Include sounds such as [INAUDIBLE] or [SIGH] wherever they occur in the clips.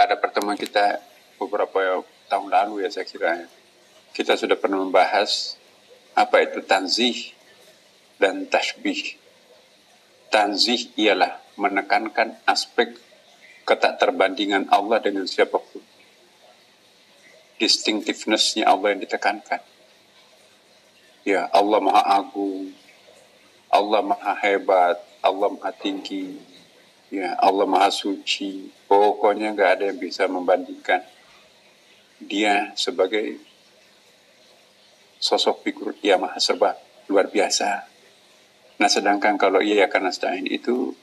pada pertemuan kita beberapa tahun lalu ya saya kira kita sudah pernah membahas apa itu tanzih dan tashbih. Tanzih ialah menekankan aspek ketak terbandingan Allah dengan siapa pun. Distinctiveness-nya Allah yang ditekankan. Ya, Allah Maha Agung, Allah Maha Hebat, Allah Maha Tinggi, ya Allah Maha Suci. Pokoknya nggak ada yang bisa membandingkan dia sebagai sosok figur yang maha serba luar biasa. Nah sedangkan kalau ia akan nasta'in itu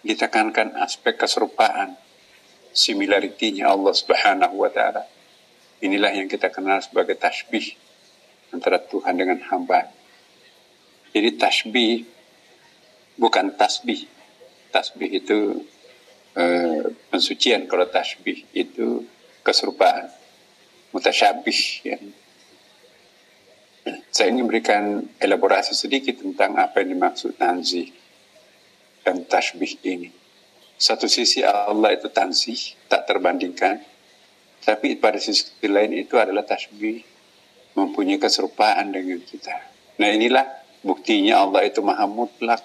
ditekankan aspek keserupaan, similaritinya Allah subhanahu wa ta'ala. Inilah yang kita kenal sebagai tasbih antara Tuhan dengan hamba. Jadi tasbih bukan tasbih. Tasbih itu uh, pensucian, kalau tasbih itu keserupaan. Mutasyabih ya. Saya ingin memberikan elaborasi sedikit tentang apa yang dimaksud tanzih dan tasbih ini. Satu sisi Allah itu tanzih, tak terbandingkan. Tapi pada sisi lain itu adalah tasbih, mempunyai keserupaan dengan kita. Nah inilah buktinya Allah itu maha mutlak.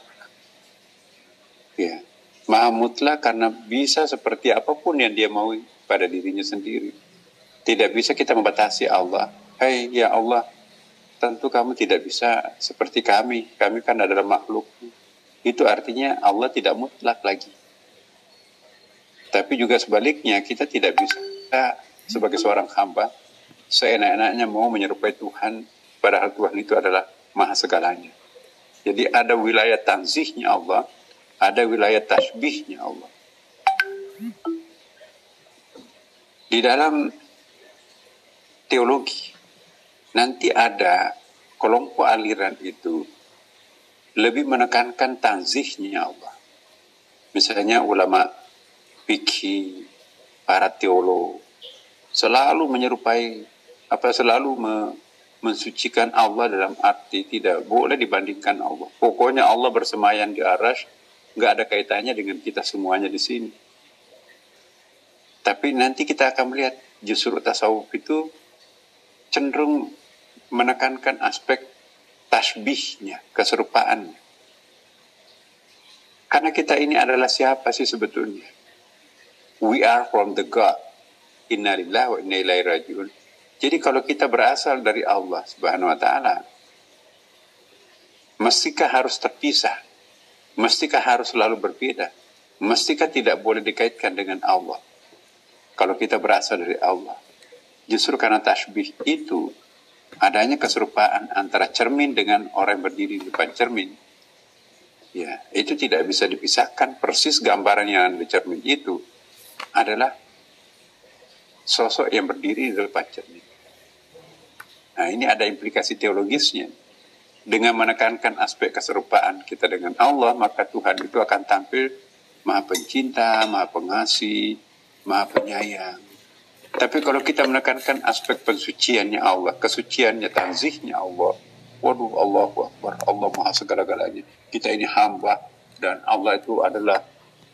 Ya, maha mutlak karena bisa seperti apa pun yang dia mau pada dirinya sendiri. Tidak bisa kita membatasi Allah. Hai hey, ya Allah, tentu kamu tidak bisa seperti kami. Kami kan adalah makhluk. Itu artinya Allah tidak mutlak lagi. Tapi juga sebaliknya kita tidak bisa sebagai seorang hamba seenak-enaknya mau menyerupai Tuhan padahal Tuhan itu adalah maha segalanya. Jadi ada wilayah tanzihnya Allah, ada wilayah tasbihnya Allah. Di dalam teologi nanti ada kelompok aliran itu lebih menekankan tanzihnya Allah. Misalnya ulama fikih, para teolog selalu menyerupai apa selalu me, mensucikan Allah dalam arti tidak boleh dibandingkan Allah. Pokoknya Allah bersemayam di aras, nggak ada kaitannya dengan kita semuanya di sini. Tapi nanti kita akan melihat justru tasawuf itu cenderung menekankan aspek tasbihnya, keserupaan. Karena kita ini adalah siapa sih sebetulnya? We are from the God. Innalillah wa inna ilaihi rajiun. Jadi kalau kita berasal dari Allah Subhanahu wa taala, mestikah harus terpisah? Mestikah harus selalu berbeda? Mestikah tidak boleh dikaitkan dengan Allah? Kalau kita berasal dari Allah. Justru karena tasbih itu adanya keserupaan antara cermin dengan orang yang berdiri di depan cermin. Ya, itu tidak bisa dipisahkan. Persis gambaran yang di cermin itu adalah sosok yang berdiri di depan cermin. Nah, ini ada implikasi teologisnya. Dengan menekankan aspek keserupaan kita dengan Allah, maka Tuhan itu akan tampil maha pencinta, maha pengasih, maha penyayang. Tapi kalau kita menekankan aspek pensuciannya Allah, kesuciannya, tanzihnya Allah, waduh Allah Akbar, Allah Maha segala-galanya. Kita ini hamba dan Allah itu adalah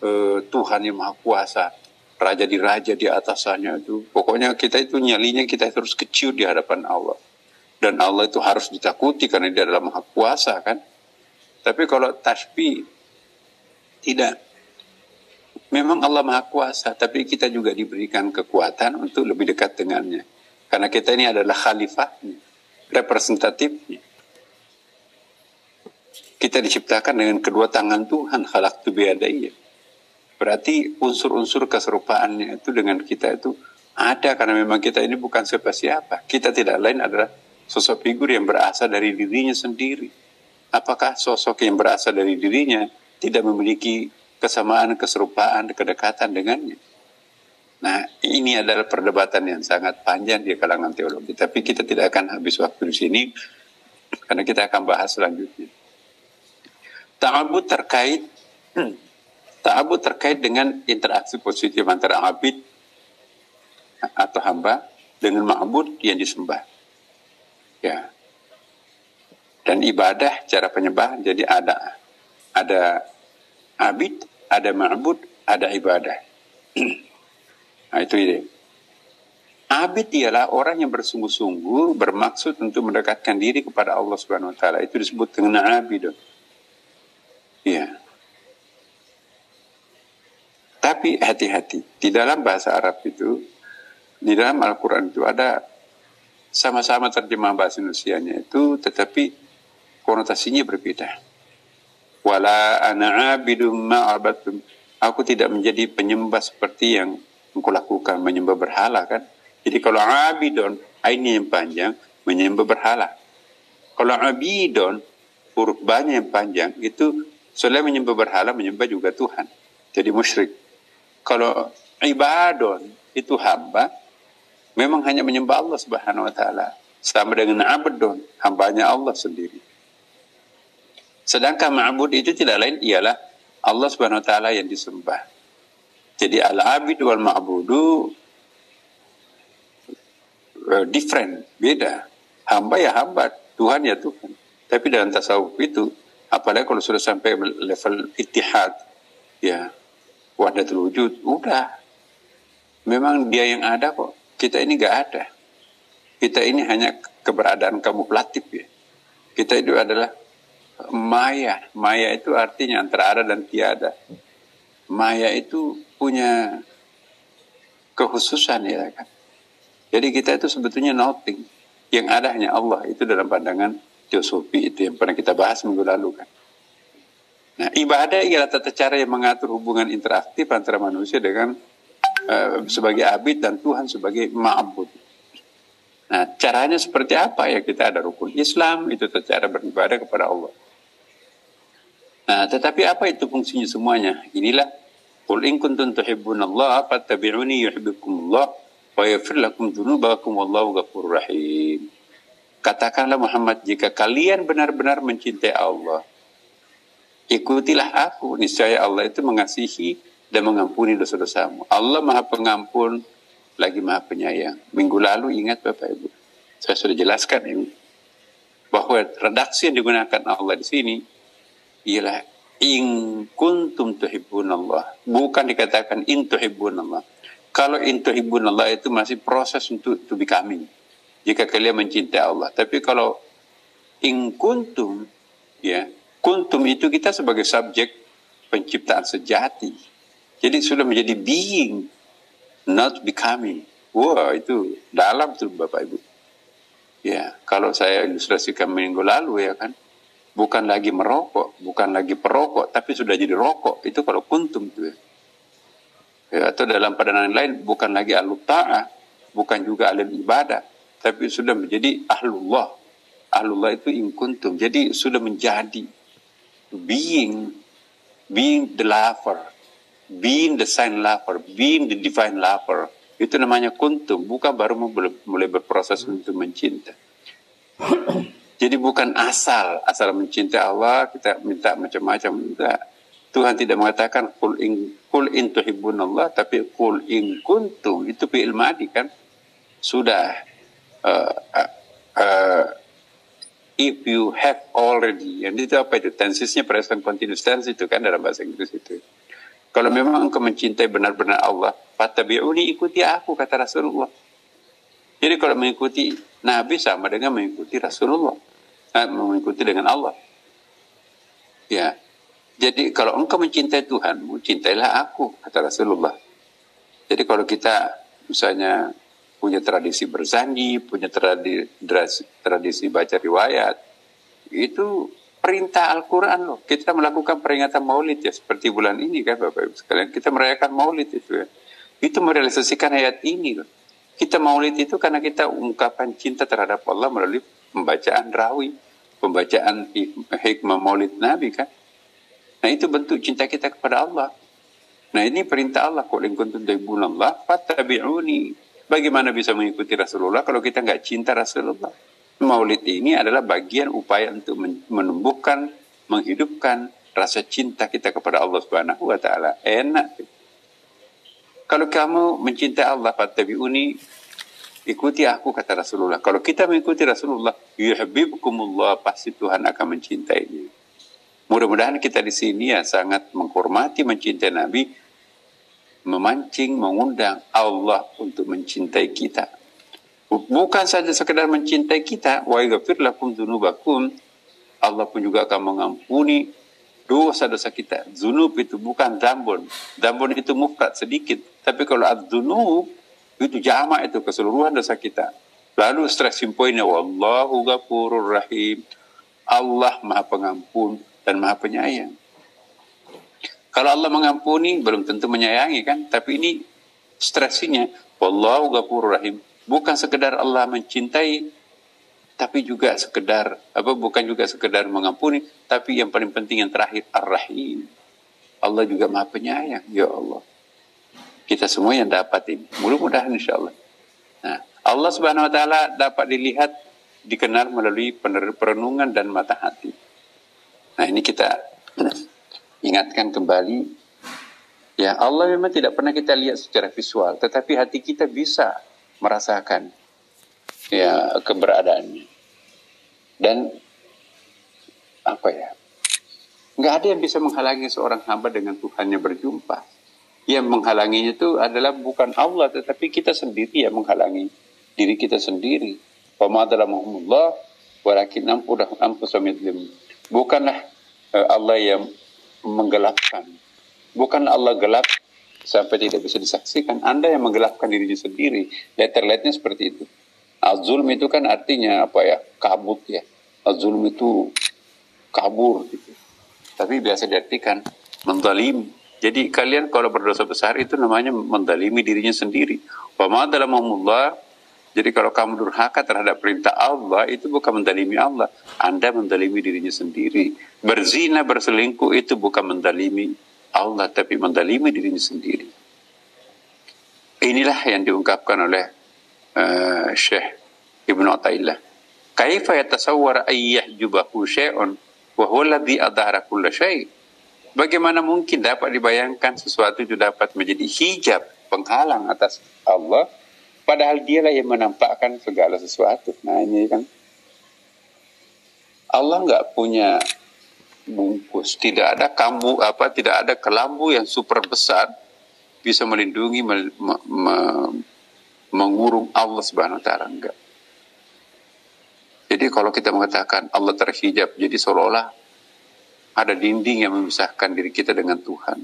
uh, Tuhan yang Maha Kuasa. Raja di raja di atasannya itu. Pokoknya kita itu nyalinya kita terus kecil di hadapan Allah. Dan Allah itu harus ditakuti karena dia adalah Maha Kuasa kan. Tapi kalau tasbih tidak Memang Allah Maha Kuasa, tapi kita juga diberikan kekuatan untuk lebih dekat dengannya. Karena kita ini adalah khalifahnya, representatifnya. Kita diciptakan dengan kedua tangan Tuhan, halak tu. Berarti unsur-unsur keserupaannya itu dengan kita itu ada karena memang kita ini bukan siapa-siapa. Kita tidak lain adalah sosok figur yang berasal dari dirinya sendiri. Apakah sosok yang berasal dari dirinya tidak memiliki kesamaan, keserupaan, kedekatan dengannya. Nah, ini adalah perdebatan yang sangat panjang di kalangan teologi. Tapi kita tidak akan habis waktu di sini, karena kita akan bahas selanjutnya. Ta'abud terkait [CLEARS THROAT] ta'abud terkait dengan interaksi positif antara abid atau hamba dengan ma'bud yang disembah. Ya. Dan ibadah cara penyembahan jadi ada ada abid, ada ma'bud, ada ibadah. [CLEARS THROAT] Nah, itu ide. Abid ialah orang yang bersungguh-sungguh bermaksud untuk mendekatkan diri kepada Allah Subhanahu wa taala. Itu disebut dengan abid. Iya. Tapi hati-hati, di dalam bahasa Arab itu, di dalam Al-Quran itu ada sama-sama terjemah bahasa Indonesia-nya itu, tetapi konotasinya berbeda. Wala ana abidum ma'abatum. Aku tidak menjadi penyembah seperti yang engkau lakukan, menyembah berhala kan. Jadi kalau abidon, ini yang panjang, menyembah berhala. Kalau abidon, huruf banyak yang panjang, itu selain menyembah berhala, menyembah juga Tuhan. Jadi musyrik. Kalau ibadon itu hamba, memang hanya menyembah Allah Subhanahu wa taala. Sama dengan abdon, hambanya Allah sendiri. Sedangkan ma'bud itu tidak lain ialah Allah Subhanahu wa taala yang disembah. Jadi al-abid wal ma'budu uh, different, beda. Hamba ya hamba, Tuhan ya Tuhan. Tapi dalam tasawuf itu, apalagi kalau sudah sampai level itihad, ya wahdatul wujud, udah. Memang dia yang ada kok. Kita ini gak ada. Kita ini hanya keberadaan kamu pelatif ya. Kita itu adalah maya. Maya itu artinya antara ada dan tiada. Maya itu punya kekhususan ya kan. Jadi kita itu sebetulnya nothing. Yang ada hanya Allah. Itu dalam pandangan teosofi itu yang pernah kita bahas minggu lalu kan. Nah, ibadah ialah tata cara yang mengatur hubungan interaktif antara manusia dengan uh, sebagai abid dan Tuhan sebagai ma'bud. Nah, caranya seperti apa ya? Kita ada rukun Islam, itu cara beribadah kepada Allah. Nah, tetapi apa itu fungsinya semuanya? Inilah Qul in kuntum tuhibbunallaha fattabi'uni yuhibbukumullah wa yaghfir lakum dzunubakum wallahu ghafurur rahim. Katakanlah Muhammad jika kalian benar-benar mencintai Allah, ikutilah aku, niscaya Allah itu mengasihi dan mengampuni dosa-dosamu. Allah maha pengampun, lagi maha penyayang. Minggu lalu ingat Bapak Ibu, saya sudah jelaskan ini, bahwa redaksi yang digunakan Allah di sini ialah in kuntum tuhibbun Allah. Bukan dikatakan in tuhibbun Allah. Kalau in tuhibbun Allah itu masih proses untuk to becoming. Jika kalian mencintai Allah. Tapi kalau in kuntum, ya, Kuntum itu kita sebagai subjek penciptaan sejati. Jadi sudah menjadi being, not becoming. Wah, itu dalam tuh Bapak Ibu. Ya, kalau saya ilustrasikan minggu lalu ya kan, bukan lagi merokok, bukan lagi perokok, tapi sudah jadi rokok. Itu kalau kuntum tuh ya. ya atau dalam padanan lain, bukan lagi ahlu ta'ah, bukan juga ahli ibadah, tapi sudah menjadi ahlullah. Ahlullah itu in kuntum. Jadi sudah menjadi being being the lover, being the sign lover, being the divine lover. Itu namanya kuntum, bukan baru mulai berproses untuk mencinta. Jadi bukan asal, asal mencintai Allah kita minta macam-macam. Enggak. Tuhan tidak mengatakan kul in kul in Allah, tapi kul in kuntum itu fi'il madi kan sudah uh, uh, uh, if you have already, yang itu apa itu? Tensesnya present continuous tense itu kan dalam bahasa Inggris itu. Kalau memang engkau mencintai benar-benar Allah, fatabi'uni ikuti aku, kata Rasulullah. Jadi kalau mengikuti Nabi sama dengan mengikuti Rasulullah. Nah, mengikuti dengan Allah. Ya. Jadi kalau engkau mencintai Tuhan, cintailah aku, kata Rasulullah. Jadi kalau kita misalnya punya tradisi berzandi, punya tradisi, tradisi baca riwayat. Itu perintah Al-Quran loh. Kita melakukan peringatan maulid ya, seperti bulan ini kan Bapak Ibu sekalian. Kita merayakan maulid itu ya. Itu merealisasikan ayat ini loh. Kita maulid itu karena kita ungkapan cinta terhadap Allah melalui pembacaan rawi, pembacaan hikmah maulid Nabi kan. Nah itu bentuk cinta kita kepada Allah. Nah ini perintah Allah. In kuntum Allah, fattabi'uni Bagaimana bisa mengikuti Rasulullah kalau kita nggak cinta Rasulullah? Maulid ini adalah bagian upaya untuk menumbuhkan, menghidupkan rasa cinta kita kepada Allah Subhanahu wa taala. Enak. Kalau kamu mencintai Allah, fattabi'uni, ikuti aku kata Rasulullah. Kalau kita mengikuti Rasulullah, yuhibbukumullah, pasti Tuhan akan mencintainya. Mudah-mudahan kita di sini ya sangat menghormati, mencintai Nabi, memancing, mengundang Allah untuk mencintai kita. Bukan saja sekedar mencintai kita, wa yaghfir lakum dzunubakum. Allah pun juga akan mengampuni dosa-dosa kita. Zunub itu bukan dambon. Dambon itu mufrad sedikit. Tapi kalau ad-dzunub itu jamak itu keseluruhan dosa kita. Lalu stressing pointnya wallahu ghafurur rahim. Allah Maha Pengampun dan Maha Penyayang. Kalau Allah mengampuni belum tentu menyayangi kan, tapi ini stresinya wallahu ghafurur rahim. Bukan sekedar Allah mencintai tapi juga sekedar apa bukan juga sekedar mengampuni, tapi yang paling penting yang terakhir Ar-Rahim. Allah juga Maha Penyayang, ya Allah. Kita semua yang dapat ini. Mudah-mudahan insya Allah. Nah, Allah Subhanahu wa taala dapat dilihat dikenal melalui perenungan dan mata hati. Nah, ini kita ingatkan kembali Ya Allah memang tidak pernah kita lihat secara visual, tetapi hati kita bisa merasakan ya keberadaannya. Dan apa ya? Nggak ada yang bisa menghalangi seorang hamba dengan Tuhannya berjumpa. Yang menghalanginya itu adalah bukan Allah, tetapi kita sendiri yang menghalangi diri kita sendiri. Muhammadullah, walakin Bukanlah uh, Allah yang menggelapkan. Bukan Allah gelap sampai tidak bisa disaksikan. Anda yang menggelapkan dirinya sendiri. Letter-letternya seperti itu. Azulm itu kan artinya apa ya? Kabut ya. Azulm itu kabur gitu. Tapi biasa diartikan mendalim. Jadi kalian kalau berdosa besar itu namanya mendalimi dirinya sendiri. Wa dalam Allah jadi kalau kamu durhaka terhadap perintah Allah itu bukan mendalimi Allah, Anda mendalimi dirinya sendiri. Berzina, berselingkuh itu bukan mendalimi Allah tapi mendalimi dirinya sendiri. Inilah yang diungkapkan oleh uh, Syekh Ibnu Athaillah. Kaifa yatasawwar ayyahjubahu syai'un wa huwa adhara kulla syai'. Bagaimana mungkin dapat dibayangkan sesuatu itu dapat menjadi hijab penghalang atas Allah padahal dialah yang menampakkan segala sesuatu. Nah, ini kan Allah nggak punya bungkus, tidak ada kambu apa, tidak ada kelambu yang super besar bisa melindungi me, me, me, mengurung Allah Subhanahu wa taala enggak. Jadi kalau kita mengatakan Allah terhijab, jadi seolah-olah ada dinding yang memisahkan diri kita dengan Tuhan.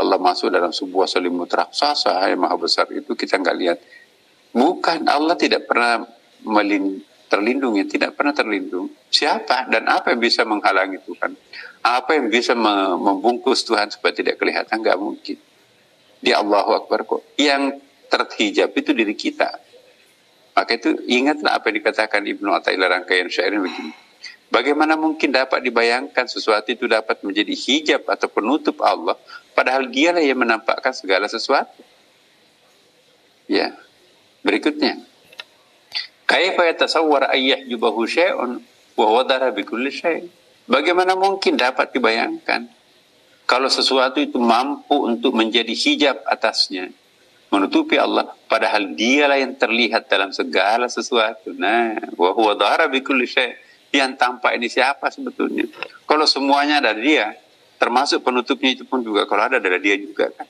Allah masuk dalam sebuah selimut raksasa yang maha besar itu kita nggak lihat. Bukan Allah tidak pernah melin, terlindungi, tidak pernah terlindung. Siapa dan apa yang bisa menghalangi Tuhan? Apa yang bisa membungkus Tuhan supaya tidak kelihatan? Nggak mungkin. Di Allahu Akbar kok. Yang terhijab itu diri kita. Maka itu ingatlah apa yang dikatakan Ibnu Athaillah rangkaian syair begini. Bagaimana mungkin dapat dibayangkan sesuatu itu dapat menjadi hijab atau penutup Allah, padahal dialah yang menampakkan segala sesuatu. Ya. Berikutnya. Kaifa yatasawwar ayyah jubahu syai'un wa wadara bikulli syai'. Bagaimana mungkin dapat dibayangkan kalau sesuatu itu mampu untuk menjadi hijab atasnya menutupi Allah padahal dialah yang terlihat dalam segala sesuatu? Nah wa huwa dhahara bi kulli syai yang tampak ini siapa sebetulnya? Kalau semuanya ada dia termasuk penutupnya itu pun juga kalau ada dari dia juga kan?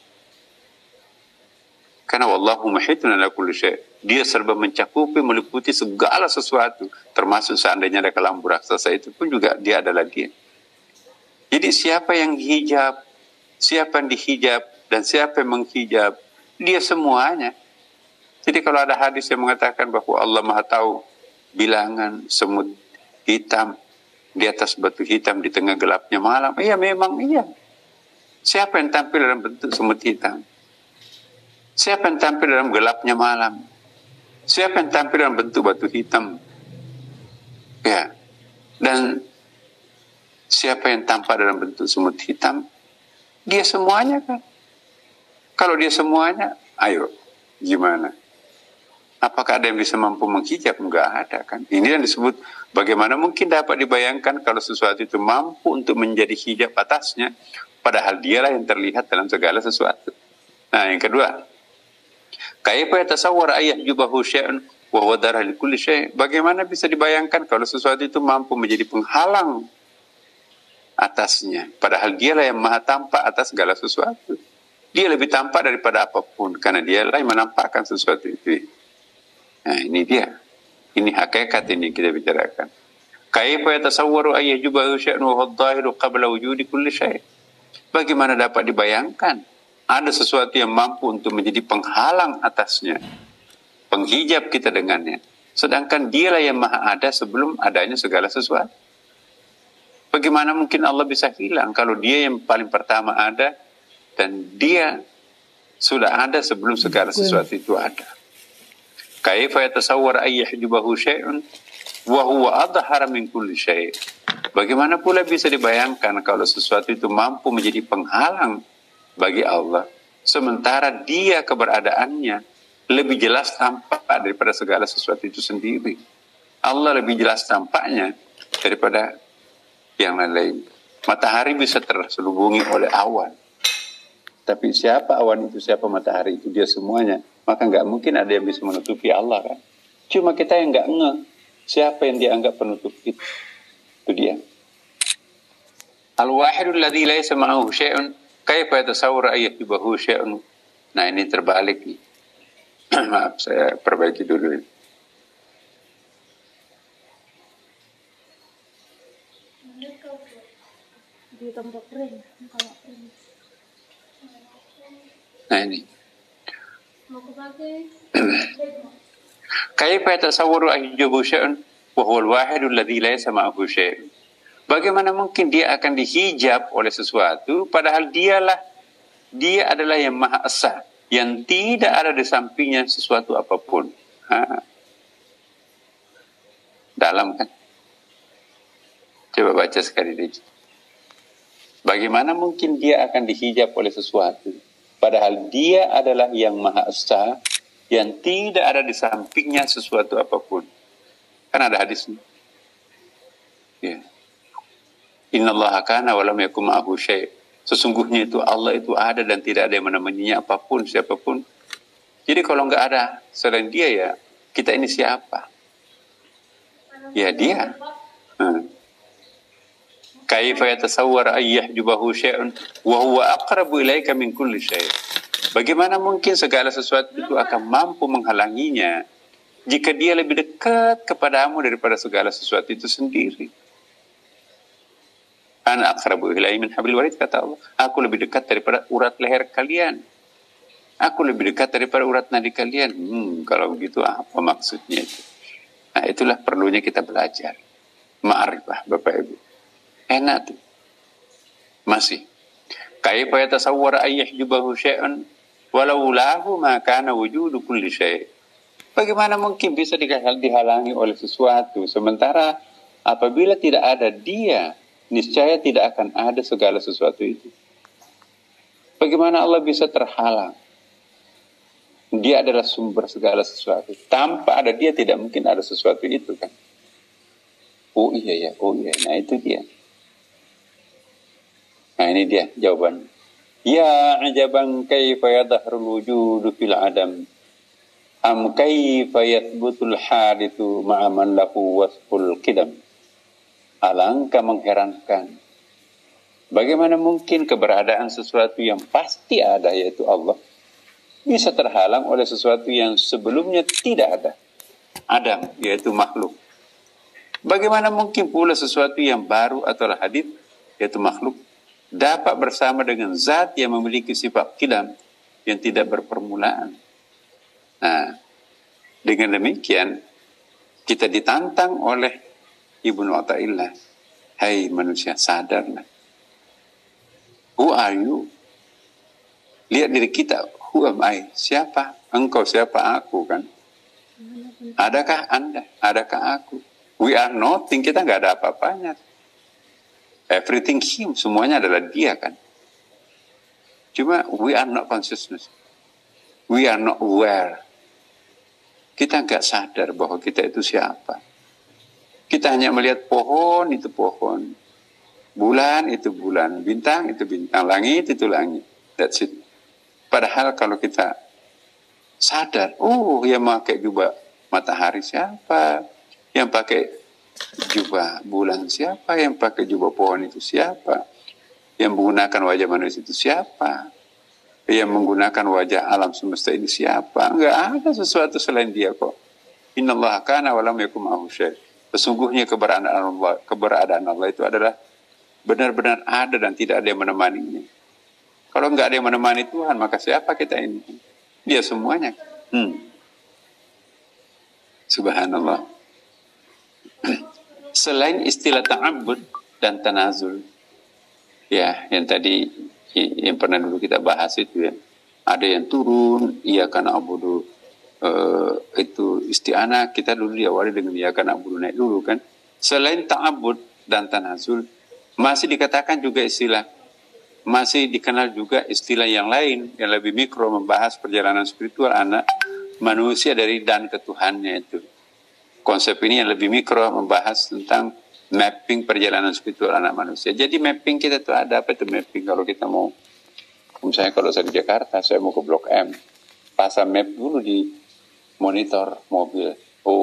Karena wallahu muhitun ala kulli syai dia serba mencakupi meliputi segala sesuatu termasuk seandainya ada kelambu raksasa itu pun juga dia adalah dia jadi siapa yang hijab siapa yang dihijab dan siapa yang menghijab dia semuanya. Jadi kalau ada hadis yang mengatakan bahwa Allah Maha tahu bilangan semut hitam di atas batu hitam di tengah gelapnya malam, iya memang iya. Siapa yang tampil dalam bentuk semut hitam? Siapa yang tampil dalam gelapnya malam? Siapa yang tampil dalam bentuk batu hitam? Ya. Dan siapa yang tampak dalam bentuk semut hitam? Dia semuanya kan. Kalau dia semuanya, ayo, gimana? Apakah ada yang bisa mampu menghijab? Enggak ada kan. Ini yang disebut bagaimana mungkin dapat dibayangkan kalau sesuatu itu mampu untuk menjadi hijab atasnya, padahal dialah yang terlihat dalam segala sesuatu. Nah, yang kedua, kaifa yatasawwar ayah syai'un wa huwa darah kulli syai'. Bagaimana bisa dibayangkan kalau sesuatu itu mampu menjadi penghalang atasnya, padahal dialah yang maha tampak atas segala sesuatu. Dia lebih tampak daripada apa pun karena dia lah yang menampakkan sesuatu itu. Nah, ini dia. Ini hakikat ini kita bicarakan. Kaifa yatasawwaru ay yajubahu sya'nu wa dhahiru qabla wujudi kulli syai'. Bagaimana dapat dibayangkan ada sesuatu yang mampu untuk menjadi penghalang atasnya, penghijab kita dengannya. Sedangkan dialah yang maha ada sebelum adanya segala sesuatu. Bagaimana mungkin Allah bisa hilang kalau dia yang paling pertama ada dan dia sudah ada sebelum segala sesuatu itu ada. Kaifa yatasawwar ay yahjubahu syai'un wa huwa adhara min kulli syai'. Bagaimana pula bisa dibayangkan kalau sesuatu itu mampu menjadi penghalang bagi Allah sementara dia keberadaannya lebih jelas tampak daripada segala sesuatu itu sendiri. Allah lebih jelas tampaknya daripada yang lain-lain. Matahari bisa terselubungi oleh awan. Tapi siapa awan itu, siapa matahari itu, dia semuanya maka nggak mungkin ada yang bisa menutupi Allah kan. Cuma kita yang nggak ngeh siapa yang dianggap penutup itu. Itu dia. Al-wahidul ladzi laisa ma'ahu syai'un kaifa yatasawwar ayyatubahu syai'un. Nah, ini terbalik nih. [CLEARS THROAT] Maaf, saya perbaiki dulu ini. Nah ini. [CLEARS THROAT] Kaifa yatasawwaru ayyubu syai'un wa huwa al-wahidul ladzi laysa ma'ahu syai'un. Bagaimana mungkin dia akan dihijab oleh sesuatu padahal dialah dia adalah yang maha esa yang tidak ada di sampingnya sesuatu apa pun. Ha. Dalam kan? Coba baca sekali lagi. Bagaimana mungkin dia akan dihijab oleh sesuatu? Padahal dia adalah yang Maha Esa, yang tidak ada di sampingnya sesuatu apa pun. Kan ada hadisnya. Ya. Inna Allah kana walam yakum ma'ahu syai' Sesungguhnya itu Allah itu ada dan tidak ada yang menemaninya apa pun, siapa pun. Jadi kalau nggak ada selain dia ya, kita ini siapa? Ya dia. Hmm. Kaifa yatasawwar ayyah jubahu syai'un wa huwa aqrabu ilaika min kulli syai'. Bagaimana mungkin segala sesuatu itu akan mampu menghalanginya jika dia lebih dekat kepadamu daripada segala sesuatu itu sendiri? Ana aqrabu ilaihi min hablil warid kata Allah. Aku lebih dekat daripada urat leher kalian. Aku lebih dekat daripada urat nadi kalian. Hmm, kalau begitu apa maksudnya itu? Nah, itulah perlunya kita belajar. Ma'rifah Bapak Ibu. Enak tuh. Masih. Kaifa yatasawwar ayyahjubahu syai'an walau lahu ma kana wujudu kulli syai'. Bagaimana mungkin bisa dihalangi oleh sesuatu sementara apabila tidak ada dia, niscaya tidak akan ada segala sesuatu itu. Bagaimana Allah bisa terhalang? Dia adalah sumber segala sesuatu. Tanpa ada dia tidak mungkin ada sesuatu itu kan. Oh iya ya, oh iya. Nah itu dia. Nah ini dia jawaban. Ya ajaban kaifa yadharul wujudu fil adam. Am kaifa yathbutul hadithu ma'a man lahu wasful kidam. Alangkah mengherankan. Bagaimana mungkin keberadaan sesuatu yang pasti ada yaitu Allah bisa terhalang oleh sesuatu yang sebelumnya tidak ada. Adam yaitu makhluk. Bagaimana mungkin pula sesuatu yang baru atau hadith yaitu makhluk dapat bersama dengan zat yang memiliki sifat kilam yang tidak berpermulaan. Nah, dengan demikian kita ditantang oleh Ibnu Athaillah. Hai manusia, sadarlah. Who are you? Lihat diri kita. Who am I? Siapa? Engkau siapa? Aku kan? Adakah Anda? Adakah aku? We are nothing. Kita nggak ada apa-apanya. Everything him, semuanya adalah dia kan. Cuma we are not consciousness. We are not aware. Kita nggak sadar bahwa kita itu siapa. Kita hanya melihat pohon itu pohon. Bulan itu bulan. Bintang itu bintang. Langit itu langit. That's it. Padahal kalau kita sadar, oh yang pakai jubah matahari siapa? Yang pakai jubah bulan siapa, yang pakai jubah pohon itu siapa, yang menggunakan wajah manusia itu siapa. yang menggunakan wajah alam semesta ini siapa? Enggak ada sesuatu selain dia kok. Inna Allah kana walam yakum Sesungguhnya keberadaan Allah, keberadaan Allah itu adalah benar-benar ada dan tidak ada yang menemaninya. Kalau enggak ada yang menemani Tuhan, maka siapa kita ini? Dia semuanya. Hmm. Subhanallah. [CLEARS THROAT] Selain istilah ta'abbud dan tanazul, ya yang tadi yang pernah dulu kita bahas itu ya, ada yang turun, iya karena abudu uh, itu isti'anah kita dulu diawali dengan ya karena naik dulu kan. Selain ta'abud dan tanazul, masih dikatakan juga istilah masih dikenal juga istilah yang lain yang lebih mikro membahas perjalanan spiritual anak manusia dari dan ke Tuhannya itu. Konsep ini yang lebih mikro membahas tentang mapping perjalanan spiritual anak manusia. Jadi mapping kita itu ada apa itu mapping kalau kita mau misalnya kalau saya di Jakarta saya mau ke Blok M pasang map dulu di monitor mobil. Oh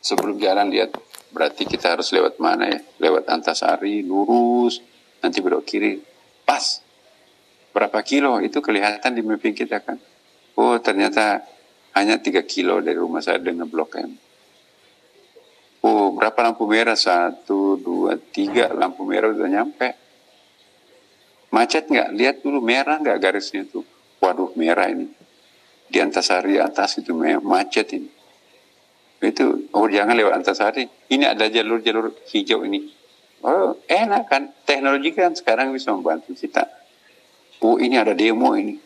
sebelum jalan lihat berarti kita harus lewat mana ya? Lewat Antasari, lurus, nanti belok kiri, pas. Berapa kilo itu kelihatan di mapping kita kan. Oh ternyata hanya tiga kilo dari rumah saya dengan Blok M Oh, berapa lampu merah? Satu, dua, tiga lampu merah udah nyampe. Macet nggak? Lihat dulu merah nggak garisnya tuh. Waduh merah ini. Di Antasari atas itu macet ini. Itu, oh jangan lewat Antasari. Ini ada jalur-jalur hijau ini. Oh enak kan. Teknologi kan sekarang bisa membantu kita. Oh ini ada demo ini.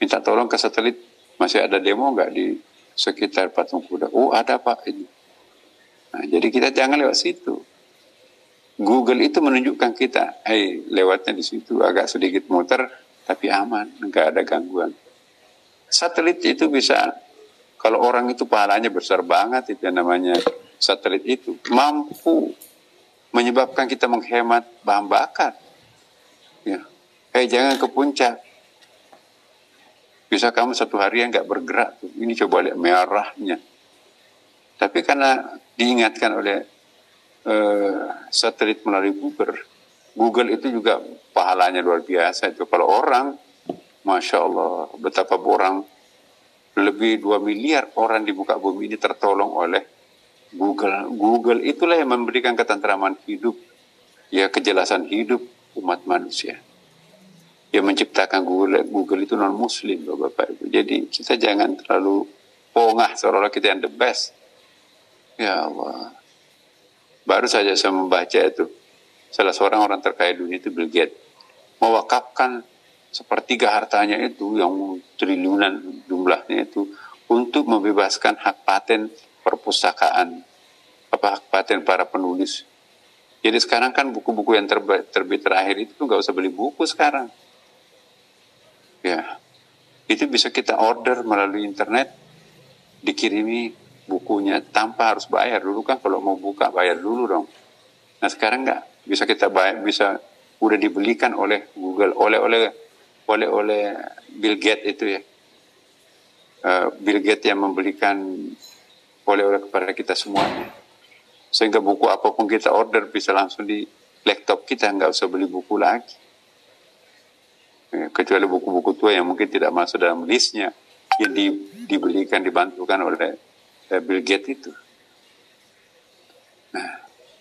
Minta tolong ke satelit. Masih ada demo nggak di sekitar patung kuda? Oh ada pak ini Nah, jadi kita jangan lewat situ. Google itu menunjukkan kita, hey, lewatnya di situ agak sedikit muter, tapi aman, nggak ada gangguan. Satelit itu bisa, kalau orang itu pahalanya besar banget, itu yang namanya satelit itu, mampu menyebabkan kita menghemat bahan bakar. Ya. Hey, jangan ke puncak. Bisa kamu satu hari yang nggak bergerak. Tuh. Ini coba lihat merahnya. Tapi karena diingatkan oleh uh, satelit melalui Google. Google itu juga pahalanya luar biasa itu. Kalau orang, masya Allah, betapa orang lebih 2 miliar orang di muka bumi ini tertolong oleh Google. Google itulah yang memberikan ketentraman hidup, ya kejelasan hidup umat manusia. Yang menciptakan Google, Google itu non Muslim, bapak ibu. Jadi kita jangan terlalu pongah seolah-olah kita yang the best Ya Allah. Baru saja saya membaca itu. Salah seorang orang terkaya dunia itu Bill Gates. Mewakafkan sepertiga hartanya itu yang triliunan jumlahnya itu untuk membebaskan hak paten perpustakaan apa hak paten para penulis. Jadi sekarang kan buku-buku yang terbit, terbit terakhir itu nggak usah beli buku sekarang. Ya, itu bisa kita order melalui internet, dikirimi bukunya tanpa harus bayar dulu kan kalau mau buka bayar dulu dong. Nah sekarang nggak bisa kita bayar bisa udah dibelikan oleh Google oleh oleh oleh oleh Bill Gates itu ya. Uh, Bill Gates yang membelikan oleh-oleh kepada kita semuanya. Sehingga buku apa pun kita order bisa langsung di laptop kita, nggak usah beli buku lagi. Ya, kecuali buku-buku tua yang mungkin tidak masuk dalam listnya yang di, dibelikan, dibantukan oleh Eh, Bill Gates itu. Nah,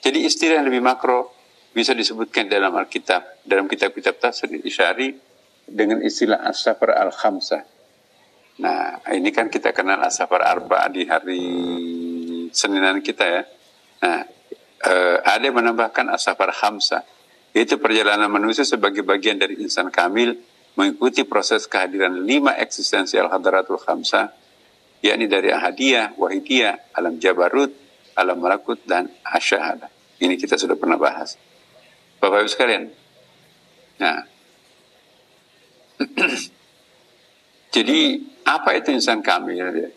jadi istilah yang lebih makro bisa disebutkan dalam Alkitab, dalam kitab-kitab tafsir Isyari dengan istilah as-safar al-khamsah. Nah, ini kan kita kenal as-safar arba di hari Seninan kita ya. Nah, eh, ada yang menambahkan as-safar khamsah, yaitu perjalanan manusia sebagai bagian dari insan kamil mengikuti proses kehadiran lima eksistensial hadaratul khamsah yakni dari ahadiyah, wahidiyah, alam jabarut, alam malakut, dan asyahada. Ini kita sudah pernah bahas. Bapak Ibu sekalian, nah, [CLEARS THROAT] jadi apa itu insan kamil?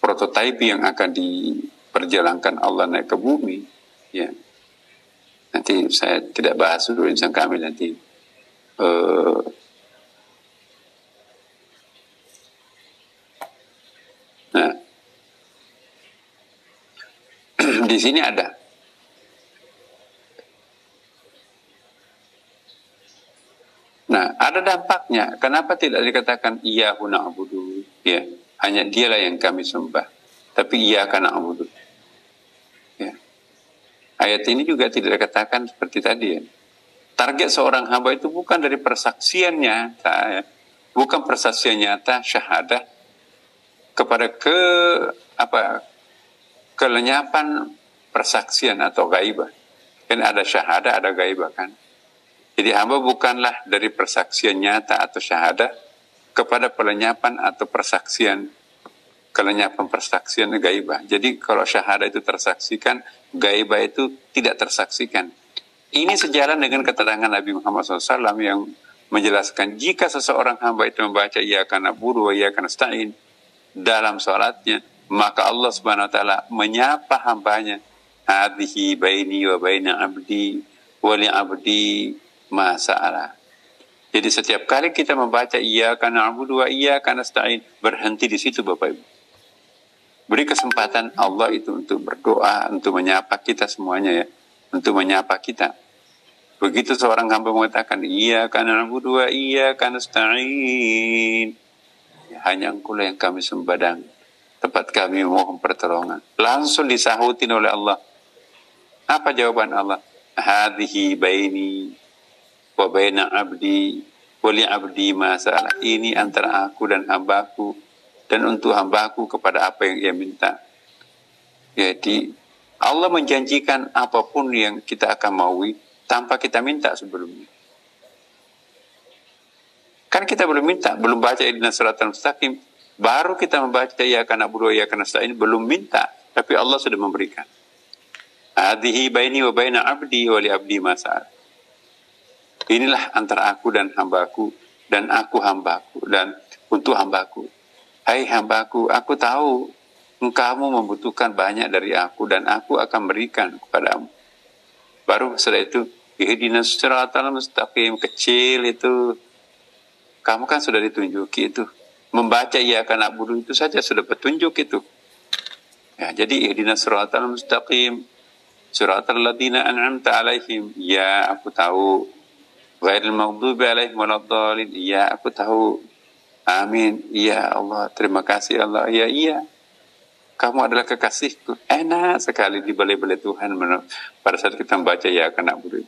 Prototipe yang akan diperjalankan Allah naik ke bumi, ya. Nanti saya tidak bahas dulu insan kamil nanti. Uh, [CLEARS THROAT] di sini ada Ada dampaknya. Kenapa tidak dikatakan iya na'budu? Ya, hanya dialah yang kami sembah. Tapi iya karena abudu. Ya. Ayat ini juga tidak dikatakan seperti tadi ya. Target seorang hamba itu bukan dari persaksian nyata, ya. bukan persaksian nyata syahadah kepada ke apa kelenyapan persaksian atau gaibah. Kan ada syahadah, ada gaibah kan. Jadi hamba bukanlah dari persaksian nyata atau syahadah kepada pelenyapan atau persaksian kelenyapan persaksian gaibah. Jadi kalau syahadah itu tersaksikan, gaibah itu tidak tersaksikan. Ini sejalan dengan keterangan Nabi Muhammad SAW yang menjelaskan jika seseorang hamba itu membaca ia karena buru, ia karena stain dalam sholatnya, maka Allah Subhanahu Wa Taala menyapa hambanya, hadhihi baini wa baina abdi wa li abdi masalah. Jadi setiap kali kita membaca iya karena dua iya karena stain berhenti di situ Bapak Ibu. Beri kesempatan Allah itu untuk berdoa, untuk menyapa kita semuanya ya, untuk menyapa kita. Begitu seorang hamba mengatakan iya karena dua iya karena stain. Ya, hanya engkau yang kami sembadang. Tempat kami mohon pertolongan. Langsung disahutin oleh Allah. Apa jawaban Allah? Hadhihi baini wa baina abdi wali abdi masalah ini antara aku dan hambaku. Dan untuk hambaku kepada apa yang ia minta. Jadi Allah menjanjikan apa pun yang kita akan maui tanpa kita minta sebelumnya. Kan kita belum minta belum baca idina surat al-mustaqim baru kita membaca ya karena abudu ya karena ini belum minta tapi Allah sudah memberikan. Hadhihi baini wa baina abdi wali abdi masalah Inilah antara aku dan hambaku dan aku hambaku dan untuk hambaku. Hai hambaku, aku tahu engkau membutuhkan banyak dari aku dan aku akan berikan kepadamu. Baru setelah itu, ihdinas siratal mustaqim kecil itu. Kamu kan sudah ditunjuki itu. Membaca ia akan abudu itu saja sudah petunjuk itu. Ya, jadi ihdinas siratal mustaqim siratal ladina an'amta alaihim. Ya, aku tahu Ghairil maghdubi alaihim waladdallin. Iya, aku tahu. Amin. Iya Allah, terima kasih Allah. Iya, iya. Kamu adalah kekasihku. Enak sekali di balai-balai Tuhan pada saat kita membaca ya kena buru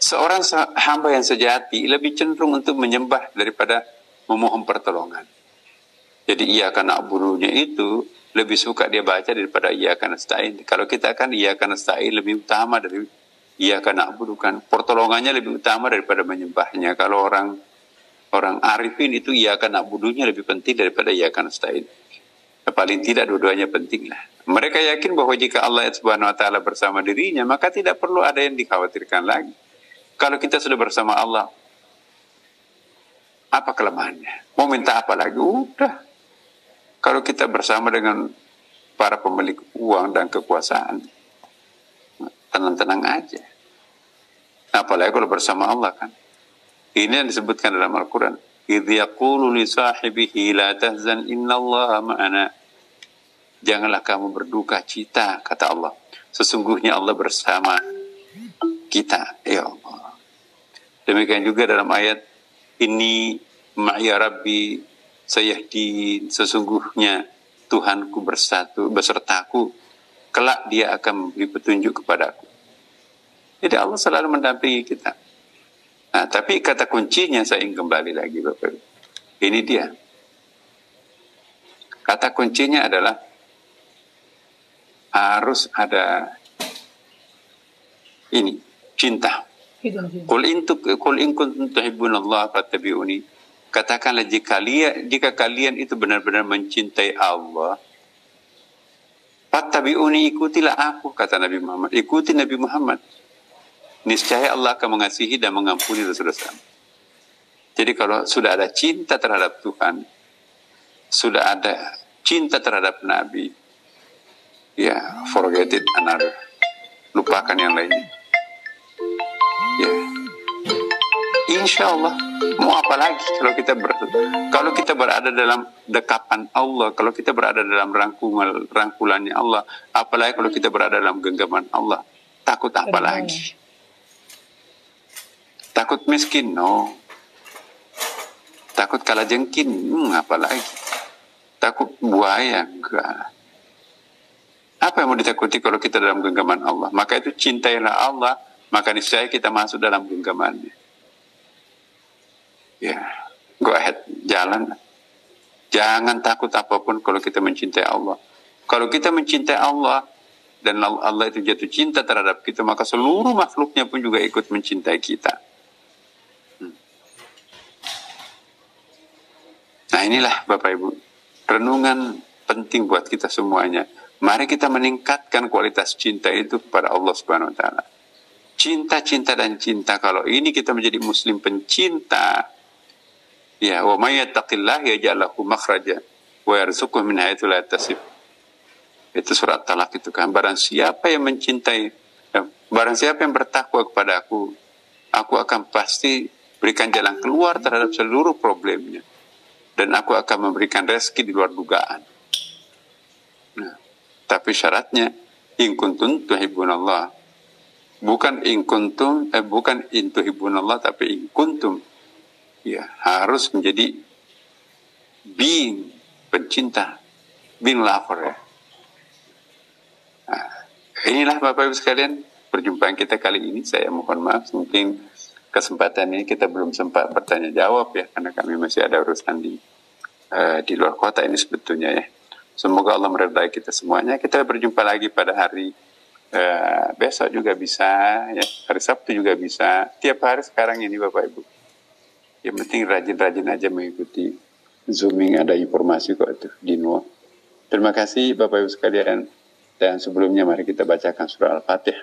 Seorang hamba yang sejati lebih cenderung untuk menyembah daripada memohon pertolongan. Jadi iya karena burunya itu lebih suka dia baca daripada iya karena stain. Kalau kita kan iya karena stain lebih utama dari Iya karena bukan pertolongannya lebih utama daripada menyembahnya. Kalau orang orang arifin itu iya karena budunya lebih penting daripada iya karena stain. Paling tidak dua-duanya penting lah. Mereka yakin bahwa jika Allah Subhanahu Wa Taala bersama dirinya, maka tidak perlu ada yang dikhawatirkan lagi. Kalau kita sudah bersama Allah, apa kelemahannya? Mau minta apa lagi? Udah. Kalau kita bersama dengan para pemilik uang dan kekuasaan, tenang-tenang aja. Apalagi kalau bersama Allah kan. Ini yang disebutkan dalam Al-Quran. إِذْ يَقُولُ لِصَاحِبِهِ لَا تَهْزَنْ إِنَّ اللَّهَ مَعَنَا Janganlah kamu berduka cita, kata Allah. Sesungguhnya Allah bersama kita. Ya Allah. Demikian juga dalam ayat ini ma'ya rabbi sayahdin sesungguhnya Tuhanku bersatu besertaku kelak dia akan memberi petunjuk kepadaku. Jadi Allah selalu mendampingi kita. Nah, tapi kata kuncinya saya ingin kembali lagi Bapak Ini dia. Kata kuncinya adalah harus ada ini cinta. Qul in qul in kuntum tuhibbunallaha fattabi'uni. Katakanlah jika kalian jika kalian itu benar-benar mencintai Allah, Fattabi'uni ikutilah aku, kata Nabi Muhammad. Ikuti Nabi Muhammad. Niscaya Allah akan mengasihi dan mengampuni dosa-dosa. Jadi kalau sudah ada cinta terhadap Tuhan, sudah ada cinta terhadap Nabi, ya forget it another. Lupakan yang lainnya. Insya Allah mau apa lagi kalau kita ber, kalau kita berada dalam dekapan Allah, kalau kita berada dalam rangkulan rangkulannya Allah, apalagi kalau kita berada dalam genggaman Allah, takut apa lagi? Takut miskin? No. Takut kalah jengkin? Hmm, apalagi. Takut buaya? Enggak. Apa yang mau ditakuti kalau kita dalam genggaman Allah? Maka itu cintailah Allah, maka niscaya kita masuk dalam genggamannya. Ya, go ahead, jalan. Jangan takut apa pun kalau kita mencintai Allah. Kalau kita mencintai Allah, dan Allah itu jatuh cinta terhadap kita, maka seluruh makhluknya pun juga ikut mencintai kita. Nah inilah Bapak Ibu, renungan penting buat kita semuanya. Mari kita meningkatkan kualitas cinta itu kepada Allah Subhanahu wa taala. Cinta, cinta dan cinta. Kalau ini kita menjadi muslim pencinta, ya wa may yattaqillah yaj'al lahu makhraja wa yarzuqhu min haitsu la yahtasib. Itu surat Talak itu kan. Barang siapa yang mencintai, ya, barang siapa yang bertakwa kepada aku, aku akan pasti berikan jalan keluar terhadap seluruh problemnya dan aku akan memberikan rezeki di luar dugaan. Nah, tapi syaratnya in kuntum Allah. Bukan in kuntum eh bukan in Allah tapi in kuntum. Ya, harus menjadi being pencinta, being lover ya. Nah, inilah Bapak Ibu sekalian perjumpaan kita kali ini. Saya mohon maaf mungkin kesempatan ini kita belum sempat bertanya jawab ya karena kami masih ada urusan di uh, di luar kota ini sebetulnya ya. Semoga Allah meridai kita semuanya. Kita berjumpa lagi pada hari uh, besok juga bisa ya. Hari Sabtu juga bisa. Tiap hari sekarang ini Bapak Ibu. Yang penting rajin-rajin aja mengikuti zooming ada informasi kok itu di Nuh. Terima kasih Bapak Ibu sekalian. Dan sebelumnya mari kita bacakan surah Al-Fatihah.